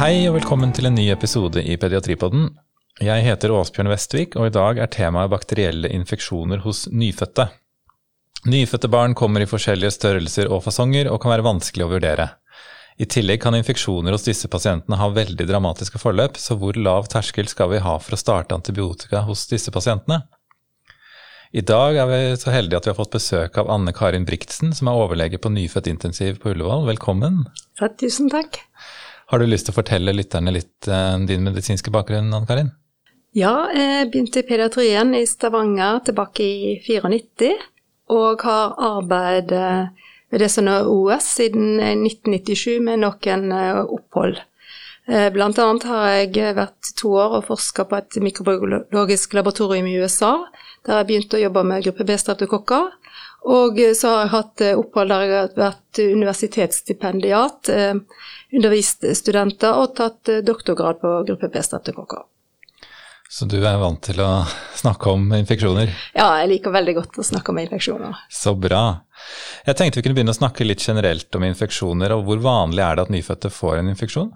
Hei og velkommen til en ny episode i Pediatripodden. Jeg heter Åsbjørn Vestvik, og i dag er temaet bakterielle infeksjoner hos nyfødte. Nyfødte barn kommer i forskjellige størrelser og fasonger og kan være vanskelig å vurdere. I tillegg kan infeksjoner hos disse pasientene ha veldig dramatiske forløp, så hvor lav terskel skal vi ha for å starte antibiotika hos disse pasientene? I dag er vi så heldige at vi har fått besøk av Anne Karin Briktsen, som er overlege på nyfødtintensiv på Ullevål. Velkommen. Tusen takk. Har du lyst til å fortelle lytterne litt om din medisinske bakgrunn, Ann Karin? Ja, jeg begynte i pediatrien i Stavanger tilbake i 94, og har arbeidet ved det som nå er OS siden 1997 med noen uh, opphold. Blant annet har jeg vært to år og forska på et mikrobiologisk laboratorium i USA der jeg begynte å jobbe med gruppe B-streptokokker. Og så har jeg hatt eh, opphold der jeg har vært universitetsstipendiat, eh, undervist studenter og tatt eh, doktorgrad på gruppe B-streptokokker. Så du er vant til å snakke om infeksjoner? Ja, jeg liker veldig godt å snakke om infeksjoner. Så bra. Jeg tenkte vi kunne begynne å snakke litt generelt om infeksjoner, og hvor vanlig er det at nyfødte får en infeksjon?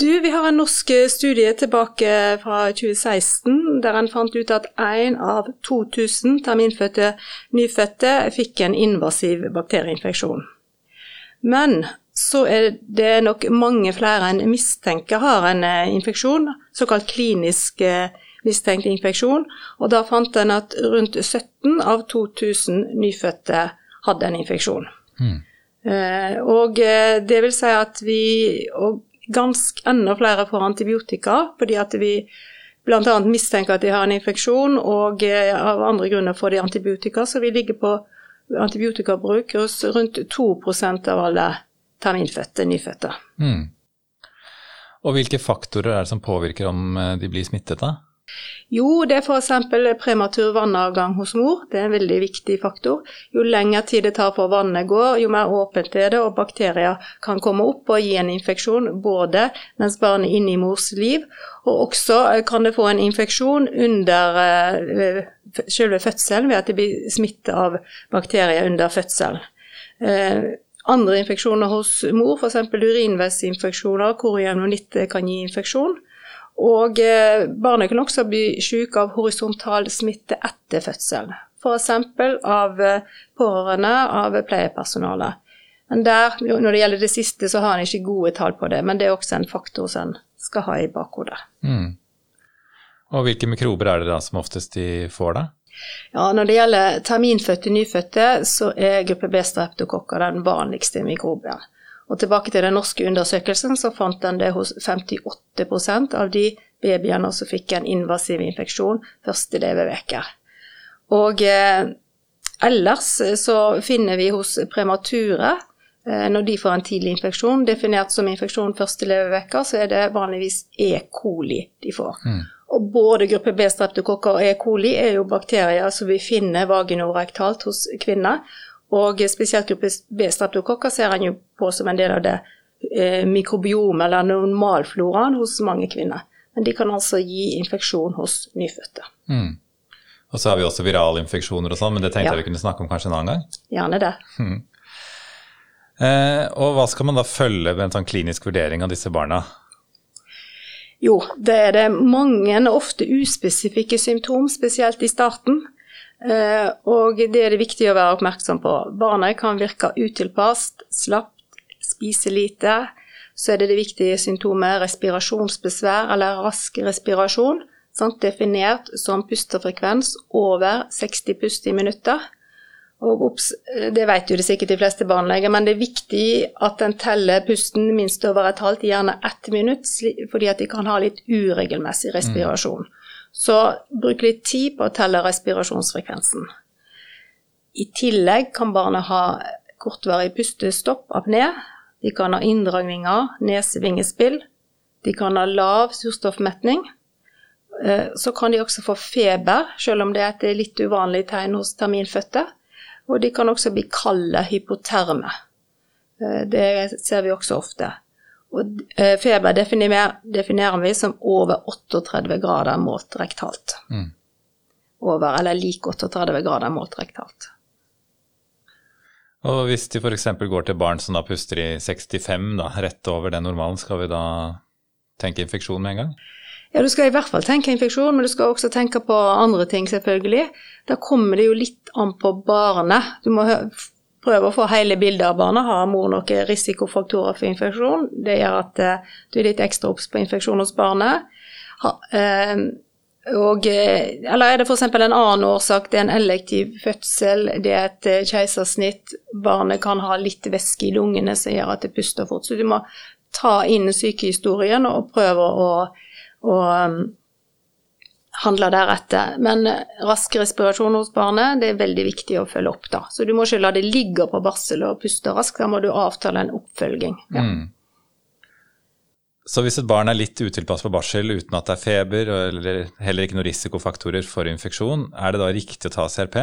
Du, vi har en norsk studie tilbake fra 2016 der en fant ut at én av 2000 terminfødte nyfødte fikk en invasiv bakterieinfeksjon. Men så er det nok mange flere enn mistenker har en eh, infeksjon, såkalt klinisk eh, mistenkt infeksjon. Og da fant en at rundt 17 av 2000 nyfødte hadde en infeksjon. Mm. Og det vil si at vi, og ganske enda flere får antibiotika fordi at vi bl.a. mistenker at de har en infeksjon, og eh, av andre grunner får de antibiotika. Så vi ligger på antibiotikabruk hos rundt 2% av alle terminfødte nyfødte. Mm. Og hvilke faktorer er det som påvirker om eh, de blir smittet, da? Jo, det er f.eks. prematur vannavgang hos mor. Det er en veldig viktig faktor. Jo lengre tid det tar for vannet går, jo mer åpent er det, og bakterier kan komme opp og gi en infeksjon både mens barnet er inne i mors liv, og også kan det få en infeksjon under uh, selve fødselen ved at det blir smitte av bakterier under fødselen. Uh, andre infeksjoner hos mor, f.eks. urinveisinfeksjoner, koriamnonitt kan gi infeksjon. Og eh, barnet kan også bli syke av horisontal smitte etter fødselen. F.eks. av eh, pårørende, av pleiepersonale. Men der, når det gjelder det siste, så har en ikke gode tall på det, men det er også en faktor som en skal ha i bakhodet. Mm. Og hvilke mikrober er det da som oftest de får, da? Ja, Når det gjelder terminfødte nyfødte, så er gruppe B-streptokokker den vanligste mikroben. Og tilbake til den norske undersøkelsen, så fant en det hos 58% av de babyene som fikk en invasiv infeksjon første leveuke. Og eh, ellers så finner vi hos premature eh, når de får en tidlig infeksjon, definert som infeksjon første leveuke, så er det vanligvis E. coli de får. Mm. Og både gruppe B-streptokokker og E. coli er jo bakterier som vi finner vaginorektalt hos kvinner. Og spesielt gruppe B-streptokokker ser en jo på som en del av det eh, mikrobiomet, eller normalfloraen, hos mange kvinner. Men de kan altså gi infeksjon hos nyfødte. Mm. Og så har vi også virale infeksjoner og sånn, men det tenkte ja. jeg vi kunne snakke om kanskje en annen gang? Gjerne det. Mm. Eh, og hva skal man da følge ved en sånn klinisk vurdering av disse barna? Jo, det er det mange, ofte uspesifikke symptom, spesielt i starten. Eh, og det er det viktig å være oppmerksom på. Barnet kan virke utilpasset, slapt, spise lite. Så er det det viktige symptomet respirasjonsbesvær eller rask respirasjon. Sant? Definert som pustefrekvens over 60 pust i minuttet. Og obs, det vet jo det sikkert de fleste barneleger, men det er viktig at en teller pusten minst over et halvt, gjerne ett minutt, fordi at de kan ha litt uregelmessig respirasjon. Mm. Så bruk litt tid på å telle respirasjonsfrekvensen. I tillegg kan barnet ha kortvarig pustestopp, apné. De kan ha inndragninger, nesevingespill. De kan ha lav surstoffmetning. Eh, så kan de også få feber, selv om det er et litt uvanlig tegn hos terminfødte. Og de kan også bli kalde hypoterme. Eh, det ser vi også ofte. Og eh, feber definerer, definerer, vi som over 38 grader målt rektalt. Mm. Over eller lik 38 grader målt rektalt. Og hvis de f.eks. går til barn som da puster i 65, da, rett over den normalen, skal vi da tenke infeksjon med en gang? Ja, du skal i hvert fall tenke infeksjon, men du skal også tenke på andre ting, selvfølgelig. Da kommer det jo litt an på barnet. Du må prøve å få hele bildet av barnet. Har mor noen risikofaktorer for infeksjon? Det gjør at uh, du er litt ekstra obs på infeksjon hos barnet. Ha, eh, og, eh, eller er det f.eks. en annen årsak, det er en elektiv fødsel, det er et keisersnitt, barnet kan ha litt væske i lungene som gjør at det puster fort. Så du må ta inn sykehistorien og prøve å, å um, handle deretter. Men rask respirasjon hos barnet det er veldig viktig å følge opp. da. Så du må ikke la det ligge på barsel og puste raskt, da må du avtale en oppfølging. Ja. Mm. Så hvis et barn er litt utilpass på barsel uten at det er feber eller heller ikke noen risikofaktorer for infeksjon, er det da riktig å ta CRP?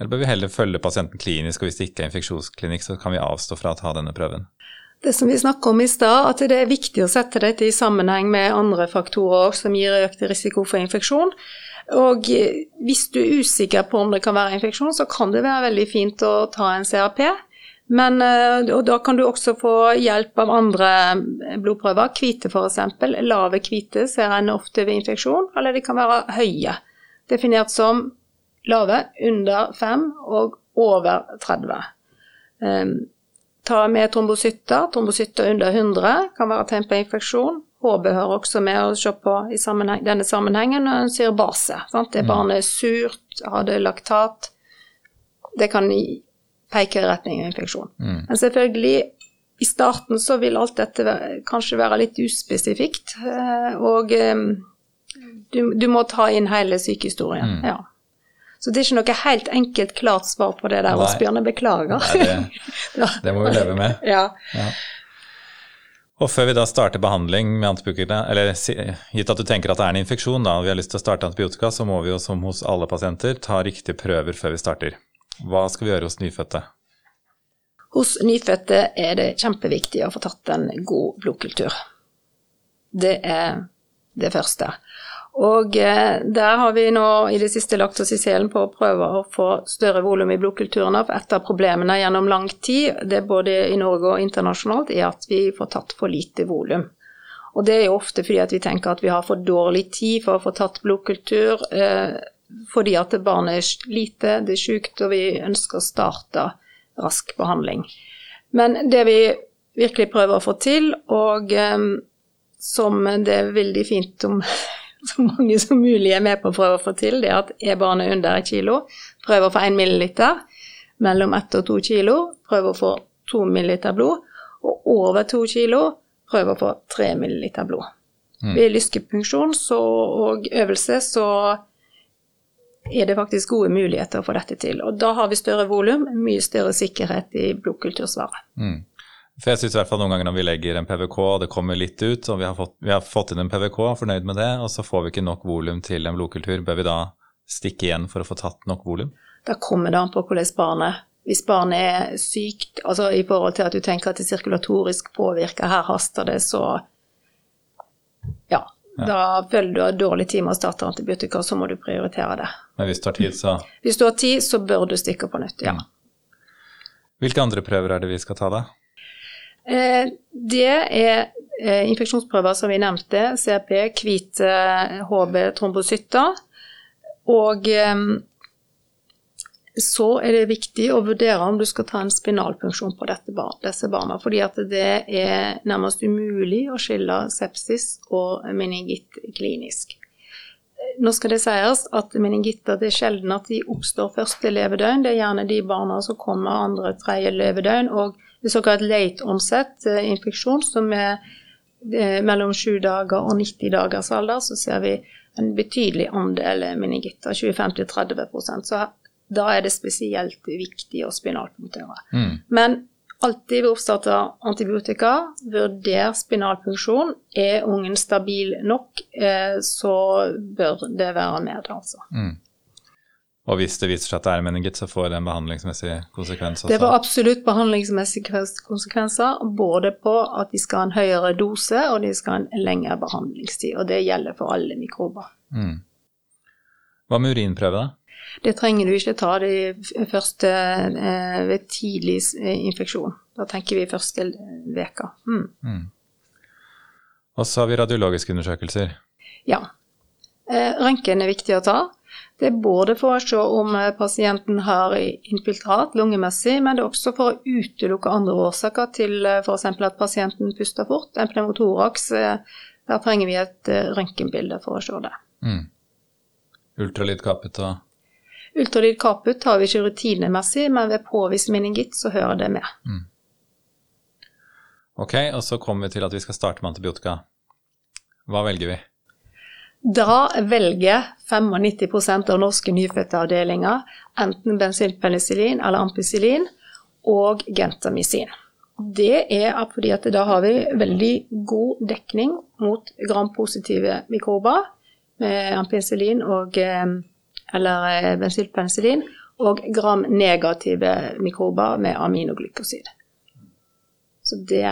Eller bør vi heller følge pasienten klinisk, og hvis det ikke er infeksjonsklinikk, så kan vi avstå fra å ta denne prøven? Det som vi snakka om i stad, at det er viktig å sette dette i sammenheng med andre faktorer som gir økt risiko for infeksjon. Og hvis du er usikker på om det kan være infeksjon, så kan det være veldig fint å ta en CRP. Men og da kan du også få hjelp av andre blodprøver. Hvite f.eks. Lave hvite ser en ofte ved infeksjon, eller de kan være høye. Definert som lave, under 5 og over 30. Ta med trombosytter. Trombosytter under 100 kan være tegn på infeksjon. HB hører også med å se på i sammenheng, denne sammenhengen når en sier base. Sant? Det mm. barnet er surt, har det laktat. Det kan peke i retning av infeksjon. Mm. Men selvfølgelig, i starten så vil alt dette kanskje være litt uspesifikt. Eh, og eh, du, du må ta inn hele sykehistorien. Mm. Ja. Så det er ikke noe helt enkelt, klart svar på det der, Asbjørn. Jeg beklager. Nei, det, det, må vi leve med. ja. ja. Og før vi da starter behandling med antibiotika, eller gitt at du tenker at det er en infeksjon, da, og vi har lyst til å starte antibiotika, så må vi jo som hos alle pasienter ta riktige prøver før vi starter. Hva skal vi gjøre hos nyfødte? Hos nyfødte er det kjempeviktig å få tatt en god blodkultur. Det er det første. Og eh, der har vi nå i det siste lagt oss i selen på å prøve å få større volum i blodkulturene. For et av problemene gjennom lang tid, det både i Norge og internasjonalt, er at vi får tatt for lite volum. Og det er jo ofte fordi at vi tenker at vi har for dårlig tid for å få tatt blodkultur. Eh, fordi at barnet er lite, det er sykt, og vi ønsker å starte rask behandling. Men det vi virkelig prøver å få til, og eh, som det er veldig fint om så mange som mulig er med på å prøve å få til, det er at er barnet under et kilo, prøv å få én milliliter. Mellom ett og to kilo, prøv å få to milliliter blod. Og over to kilo, prøv å få tre milliliter blod. Mm. Ved lyskepunksjon og øvelse så er det faktisk gode muligheter å få dette til. Og da har vi større volum, mye større sikkerhet i blodkultursvaret. Mm. For jeg syns i hvert fall noen ganger når vi legger en PVK, og det kommer litt ut, og vi har fått, vi har fått inn en PVK, er fornøyd med det, og så får vi ikke nok volum til en blodkultur, bør vi da stikke igjen for å få tatt nok volum? Da kommer det an på hvordan barnet Hvis barnet er sykt, altså i forhold til at du tenker at det sirkulatorisk påvirker, her haster det, så ja. Ja. Da føler du har dårlig tid med å starte antibiotika, så må du prioritere det. Men hvis du har tid, så Hvis du har tid, så bør du stikke på nytt, ja. Mm. Hvilke andre prøver er det vi skal ta, da? Eh, det er eh, infeksjonsprøver som vi nevnte, CRP, hvite HB, trombosytter. Og eh, så er det viktig å vurdere om du skal ta en spinalpunksjon på bar disse barna. Fordi det er nærmest umulig å skille sepsis og meningitt klinisk. Nå skal det sies at meningitter det er sjelden at de oppstår første levedøgn. Det er gjerne de barna som kommer andre, tredje levedøgn. og det er såkalt late onset eh, infeksjon, som er eh, mellom 7 dager og 90 dagers alder, så ser vi en betydelig andel meningitter, 25-30% Så da er det spesielt viktig å spinalpunktere. Mm. Men alltid ved oppstart av antibiotika, vurder spinalfunksjon. Er ungen stabil nok, eh, så bør det være med, altså. Mm. Og hvis det viser seg at det er meningitt, så får det en behandlingsmessig konsekvens også? Det får absolutt behandlingsmessige konsekvenser, både på at de skal ha en høyere dose, og de skal ha en lengre behandlingstid. Og det gjelder for alle mikrober. Mm. Hva med urinprøve, da? Det trenger du ikke ta det første eh, ved tidlig eh, infeksjon. Da tenker vi første veka. Mm. Mm. Og så har vi radiologiske undersøkelser. Ja. Eh, røntgen er viktig å ta. Det er både for å se om eh, pasienten har infiltrat lungemessig, men det er også for å utelukke andre årsaker til f.eks. at pasienten puster fort. En pneumotoraks, der trenger vi et røntgenbilde for å se det. Mm. Ultralyd kapet og Ultralyd kaput har vi ikke rutinemessig, men ved påvist meningitt så hører det med. Mm. Ok, og så kommer vi til at vi skal starte med antibiotika. Hva velger vi? Da velger 95% av norske nyfødteavdelinger enten bensinpenicillin eller ampicillin og gentamicin. Det er fordi at da har vi veldig god dekning mot grampositive mikrober med ampicillin og eh, eller eh, bensylpenicillin, og gram-negative mikrober med aminoglykosid. Så det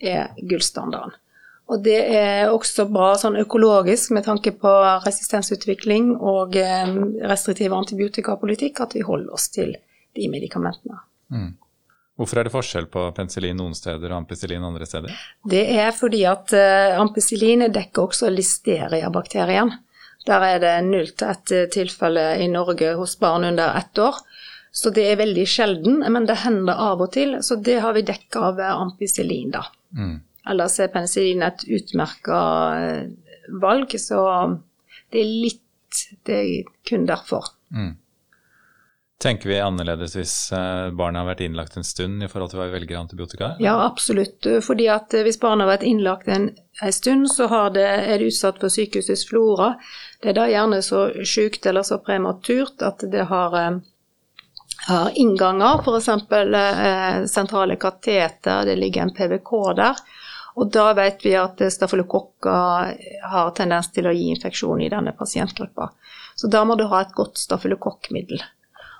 er gullstandarden. Og det er også bra sånn økologisk med tanke på resistensutvikling og eh, restriktiv antibiotikapolitikk at vi holder oss til de medikamentene. Mm. Hvorfor er det forskjell på penicillin noen steder og ampicillin andre steder? Det er fordi at uh, ampicillin dekker også listeria-bakterien. Der er det null til ett eh, tilfelle i Norge hos barn under ett år. Så det er veldig sjelden, men det hender av og til. Så det har vi dekka av ampicillin, da. Mm. Ellers er penicillin et utmerka eh, valg, så det er litt Det er kun derfor. Mm. Tenker vi annerledes hvis eh, barnet har vært innlagt en stund i forhold til hva vi velger antibiotika? Ja, absolutt. Fordi at eh, hvis barnet har vært innlagt en, en stund, så det, er det utsatt for sykehusets flora. Det er da gjerne så sjukt eller så prematurt at det har, eh, har innganger, f.eks. Sentrale kateter, det ligger en PVK der. Og da vet vi at stafylokokker har tendens til å gi infeksjon i denne pasientgruppa. Så da må du ha et godt stafylokokkmiddel.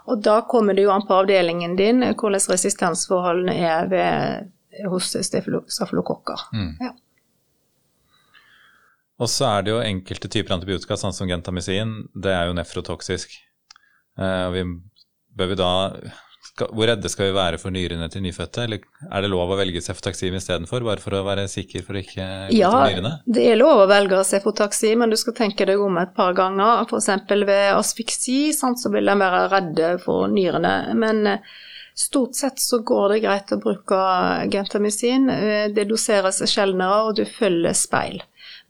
Og da kommer det jo an på avdelingen din hvordan resistensforholdene er ved, hos stafylokokker. Mm. Ja. Og så er det jo enkelte typer antibiotika, sånn som gentamicin, det er jo nefrotoksisk. Eh, og vi bør vi da skal, hvor redde skal vi være for nyrene til nyfødte? Eller er det lov å velge cefotaxim istedenfor, bare for å være sikker for å ikke gå ja, til nyrene? Ja, det er lov å velge cefotaxim, men du skal tenke deg om et par ganger. F.eks. ved asfiksi, sant, så vil en være redde for nyrene. Men eh, stort sett så går det greit å bruke gentamicin. Eh, det doseres sjeldnere, og du følger speil.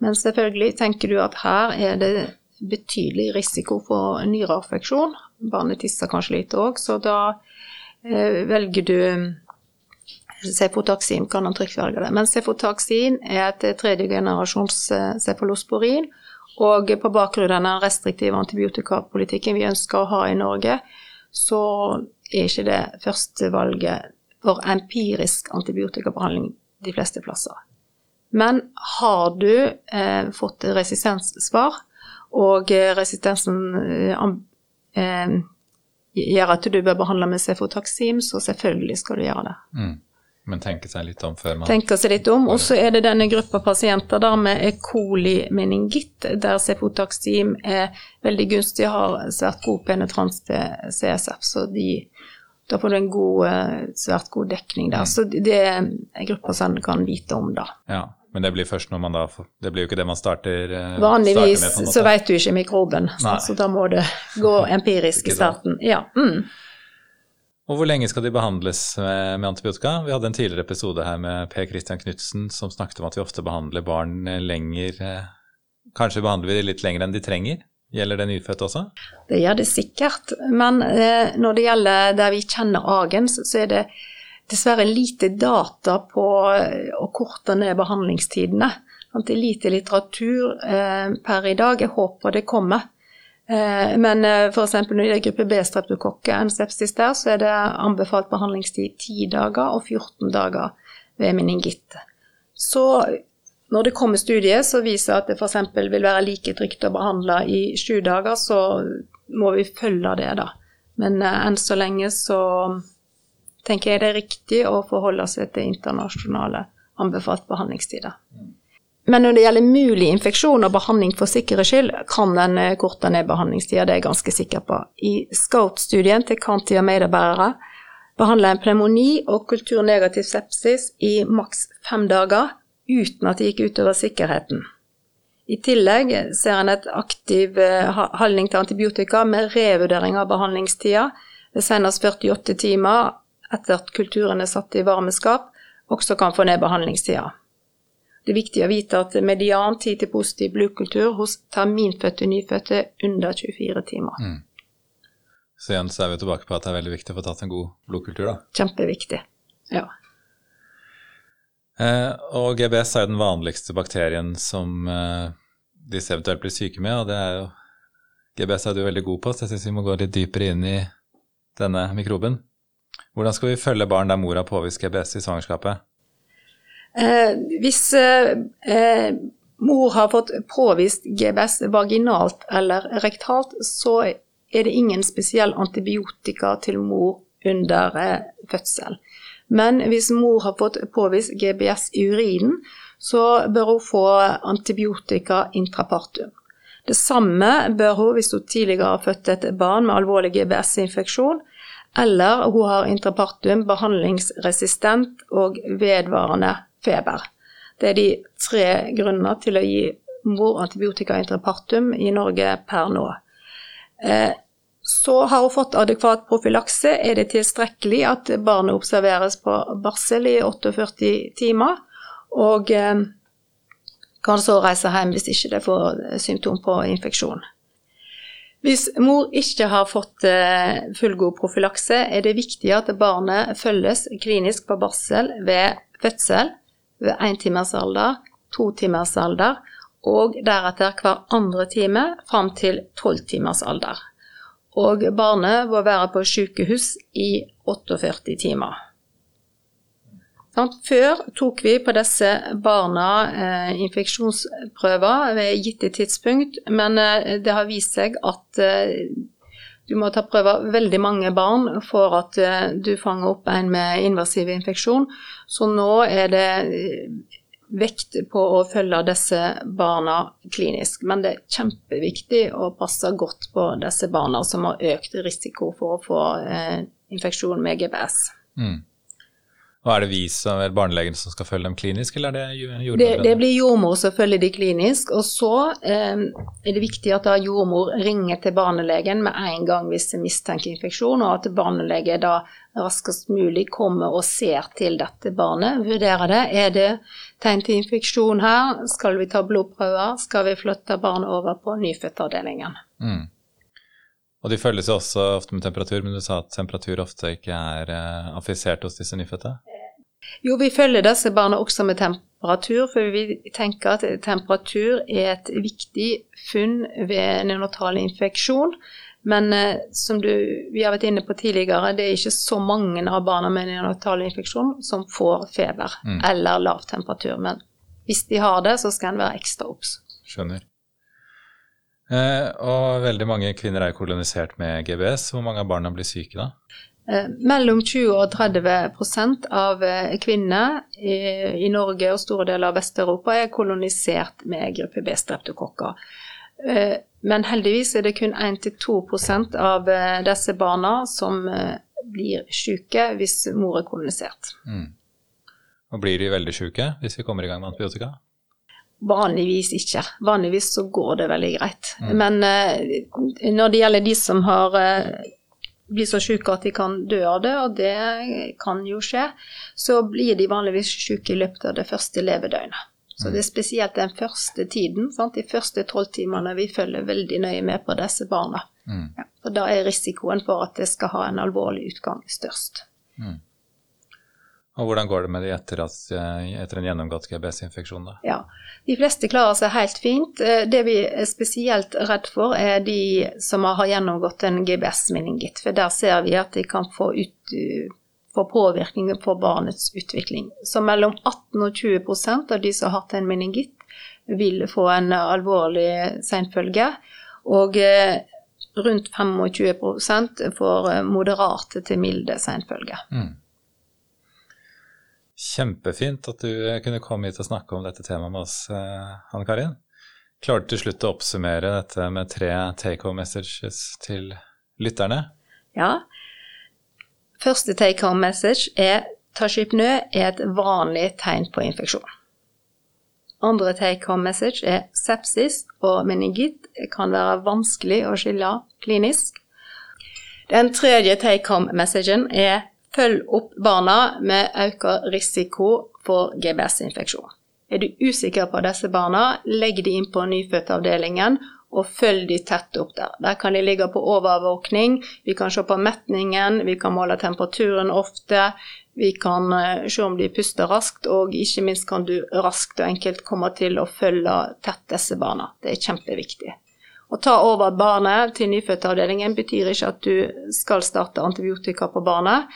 Men selvfølgelig tenker du at her er det betydelig risiko for nyreinfeksjon. Barnet tisser kanskje litt òg, så da velger du cefotaxin, kan han trygt velge det. Men cefotaxin er et tredje generasjons eh, cefalosporin. Og på bakgrunn av den restriktive antibiotikapolitikken vi ønsker å ha i Norge, så er ikke det førstevalget for empirisk antibiotikabehandling de fleste plasser. Men har du eh, fått resistenssvar, og resistensen eh, gjør at du bør behandle med cefotaxim, så selvfølgelig skal du gjøre det. Mm. Men tenke seg litt om før man Tenke seg litt om. Og så er det denne gruppa pasienter der med E. coli-meningitt, der cefotaxim er veldig gunstig og har svært god penetrans til CSF. Så de, da får du en god, eh, svært god dekning der. Mm. Så det er en gruppe som kan vite om, da. Ja. Men det blir først når man da Det blir jo ikke det man starter, eh, Vanligvis starter med, så vet du ikke mikroben, så da må det gå empirisk i starten. Ja. Mm. Og hvor lenge skal de behandles med, med, antibiotika? Vi hadde en tidligere episode her med Per Christian Knutsen som snakket om at vi ofte behandler barn lenger eh, Kanskje behandler vi dem litt lenger enn de trenger? Gjelder det nyfødt også? Det gjør det sikkert. Men eh, når det gjelder der vi kjenner agens, så er det dessverre lite data på eh, å korte ned behandlingstidene. Det er lite litteratur eh, per i dag. Jeg håper det kommer. Eh, men f.eks. når det er gruppe B-streptokokke, en sepsis der, så er det anbefalt behandlingstid 10 dager og 14 dager ved meningitt. Så når det kommer studier som viser at det f.eks. vil være like trygt å behandle i sju dager, så må vi følge det, da. Men enn så lenge så tenker jeg det er riktig å forholde seg til internasjonale anbefalt behandlingstider. Men når det gjelder mulig infeksjon og behandling for sikkerhets skyld, kan den eh, korte ned behandlingstida, det er jeg ganske sikker på. I Scout-studien til Kanti og medarbeidere behandla en pneumoni og kulturnegativ sepsis i maks fem dager uten at det gikk utover sikkerheten. I tillegg ser en et aktiv handling holdning til antibiotika med revurdering av behandlingstida, senest 48 timer etter at kulturen er satt i varmeskap, også kan få ned behandlingstida. Det er viktig å vite at median tid til positiv blodkultur hos terminfødte nyfødte er under 24 timer. Mm. Så igjen så er vi tilbake på at det er veldig viktig å få tatt en god blodkultur, da. Kjempeviktig, ja. Eh, og GBS er jo den vanligste bakterien som eh, disse eventuelt blir syke med, og det er jo GBS er du veldig god på, så jeg syns vi må gå litt dypere inn i denne mikroben. Hvordan skal vi følge barn der mor har påvist GBS i svangerskapet? Eh, hvis eh, eh mor har fått påvist GBS vaginalt eller rektalt, så er det ingen spesiell antibiotika til mor under eh, fødsel. Men hvis mor har fått påvist GBS i urinen, så bør hun få antibiotika intrapartum. Det samme bør hun hvis hun tidligere har født et barn med alvorlig GBS-infeksjon, eller hun har intrapartum behandlingsresistent og vedvarende feber. Det er de tre grunnene til å gi mor antibiotika intrapartum i Norge per nå. Eh, så har hun fått adekvat profylakse, er det tilstrekkelig at barnet observeres på barsel i 48 timer, og eh, kan så reise hjem hvis ikke det får symptom på infeksjon. Hvis mor ikke har fått eh, fullgod profylakse, er det viktig at barnet følges klinisk på barsel ved fødsel, ved én timers alder, to timers alder og deretter hver andre time fram til tolv timers alder og barnet må være på sykehus i 48 timer. Før tok vi på disse barna eh, infeksjonsprøver ved gitte tidspunkt, men eh, det har vist seg at eh, du må ta prøver veldig mange barn for at du fanger opp en med invasiv infeksjon. Så nå er det vekt på å følge disse barna klinisk. Men det er kjempeviktig å passe godt på disse barna som har økt risiko for å få infeksjon med GBS. Mm. Og Er det vi som er barnelegen som skal følge dem klinisk, eller er det jordmor? Det, det blir jordmor som følger de klinisk. Og så eh, er det viktig at da jordmor ringer til barnelegen med en gang hvis det mistenker infeksjon, og at barnelege da raskest mulig kommer og ser til dette barnet, vurderer det. Er det tegn til infeksjon her? Skal vi ta blodprøver? Skal vi flytte barnet over på nyfødtavdelingen? Mm. Og de følges jo også ofte med temperatur, men du sa at temperatur ofte ikke er uh, affisert hos disse nyfødte? Jo, vi følger disse barna også med temperatur, for vi tenker at temperatur er et viktig funn ved neonatal infeksjon. Men eh, som du, vi har vært inne på tidligere, det er ikke så mange av barna med neonatal infeksjon som får feber mm. eller lav temperatur. Men hvis de har det, så skal en være ekstra obs. Skjønner. Eh, og veldig mange kvinner er kolonisert med GBS. Hvor mange av barna blir syke da? Eh, mellom 20 og 30% av kvinnene kvinner i, i, Norge og store deler av Vest-Europa er kolonisert med gruppe B-streptokokker. Eh, men heldigvis er det kun 1-2% av eh, disse barna som eh, blir syke hvis mor er kolonisert. Mm. Og blir de veldig syke hvis vi kommer i gang med antibiotika? Vanligvis ikke. Vanligvis så går det veldig greit. Mm. Men når det gjelder de som har blir så syke at de kan dø av det, og det kan jo skje, så blir de vanligvis syke i løpet av det første levedøgnet. Så mm. det er spesielt den første tiden, sant? de første tolv timene vi følger veldig nøye med på disse barna. Mm. Ja, og da er risikoen for at det skal ha en alvorlig utgang størst. Mm. Og hvordan går det med de etter, at, eh, etter en gjennomgått GBS-infeksjon? da? Ja, De fleste klarer seg helt fint. Eh, det vi er spesielt redd for, er de som har gjennomgått en GBS-meningitt. For der ser vi at de kan få, ut, få påvirkning på barnets utvikling. Så mellom 18 og 20% av de som har hatt en meningitt, vil få en alvorlig senfølge. Og eh, rundt 25% får moderate til milde senfølger. Mm. Kjempefint at du kunne komme hit og snakke om dette temaet med oss, eh, Hanne Karin. Klarer du til slutt å oppsummere dette med tre take home messages til lytterne? Ja. Første take home message er Tachypnø er et vanlig tegn på infeksjon. Andre take home message er sepsis og meningitt kan være vanskelig å skille klinisk. Den tredje take home messagen er følg opp barna med økt risiko for GBS-infeksjon. Er du usikker på disse barna, legg de inn på nyfødtavdelingen og følg de tett opp der. Der kan de ligge på overvåkning, vi kan se på metningen, vi kan måle temperaturen ofte, vi kan eh, se om de puster raskt, og ikke minst kan du raskt og enkelt komme til å følge tett disse barna. Det er kjempeviktig. Å ta over barnet til nyfødtavdelingen betyr ikke at du skal starte antibiotika på barnet,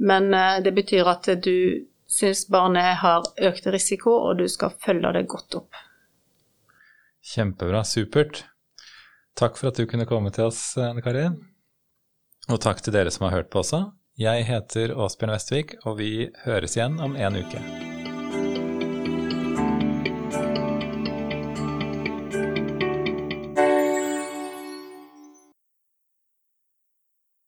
men eh, det betyr at du syns barnet har økt risiko, og du skal følge det godt opp. Kjempebra, supert. Takk for at du kunne komme til oss, Anne Karin. Og takk til dere som har hørt på også. Jeg heter Åsbjørn Vestvik, og vi høres igjen om en uke.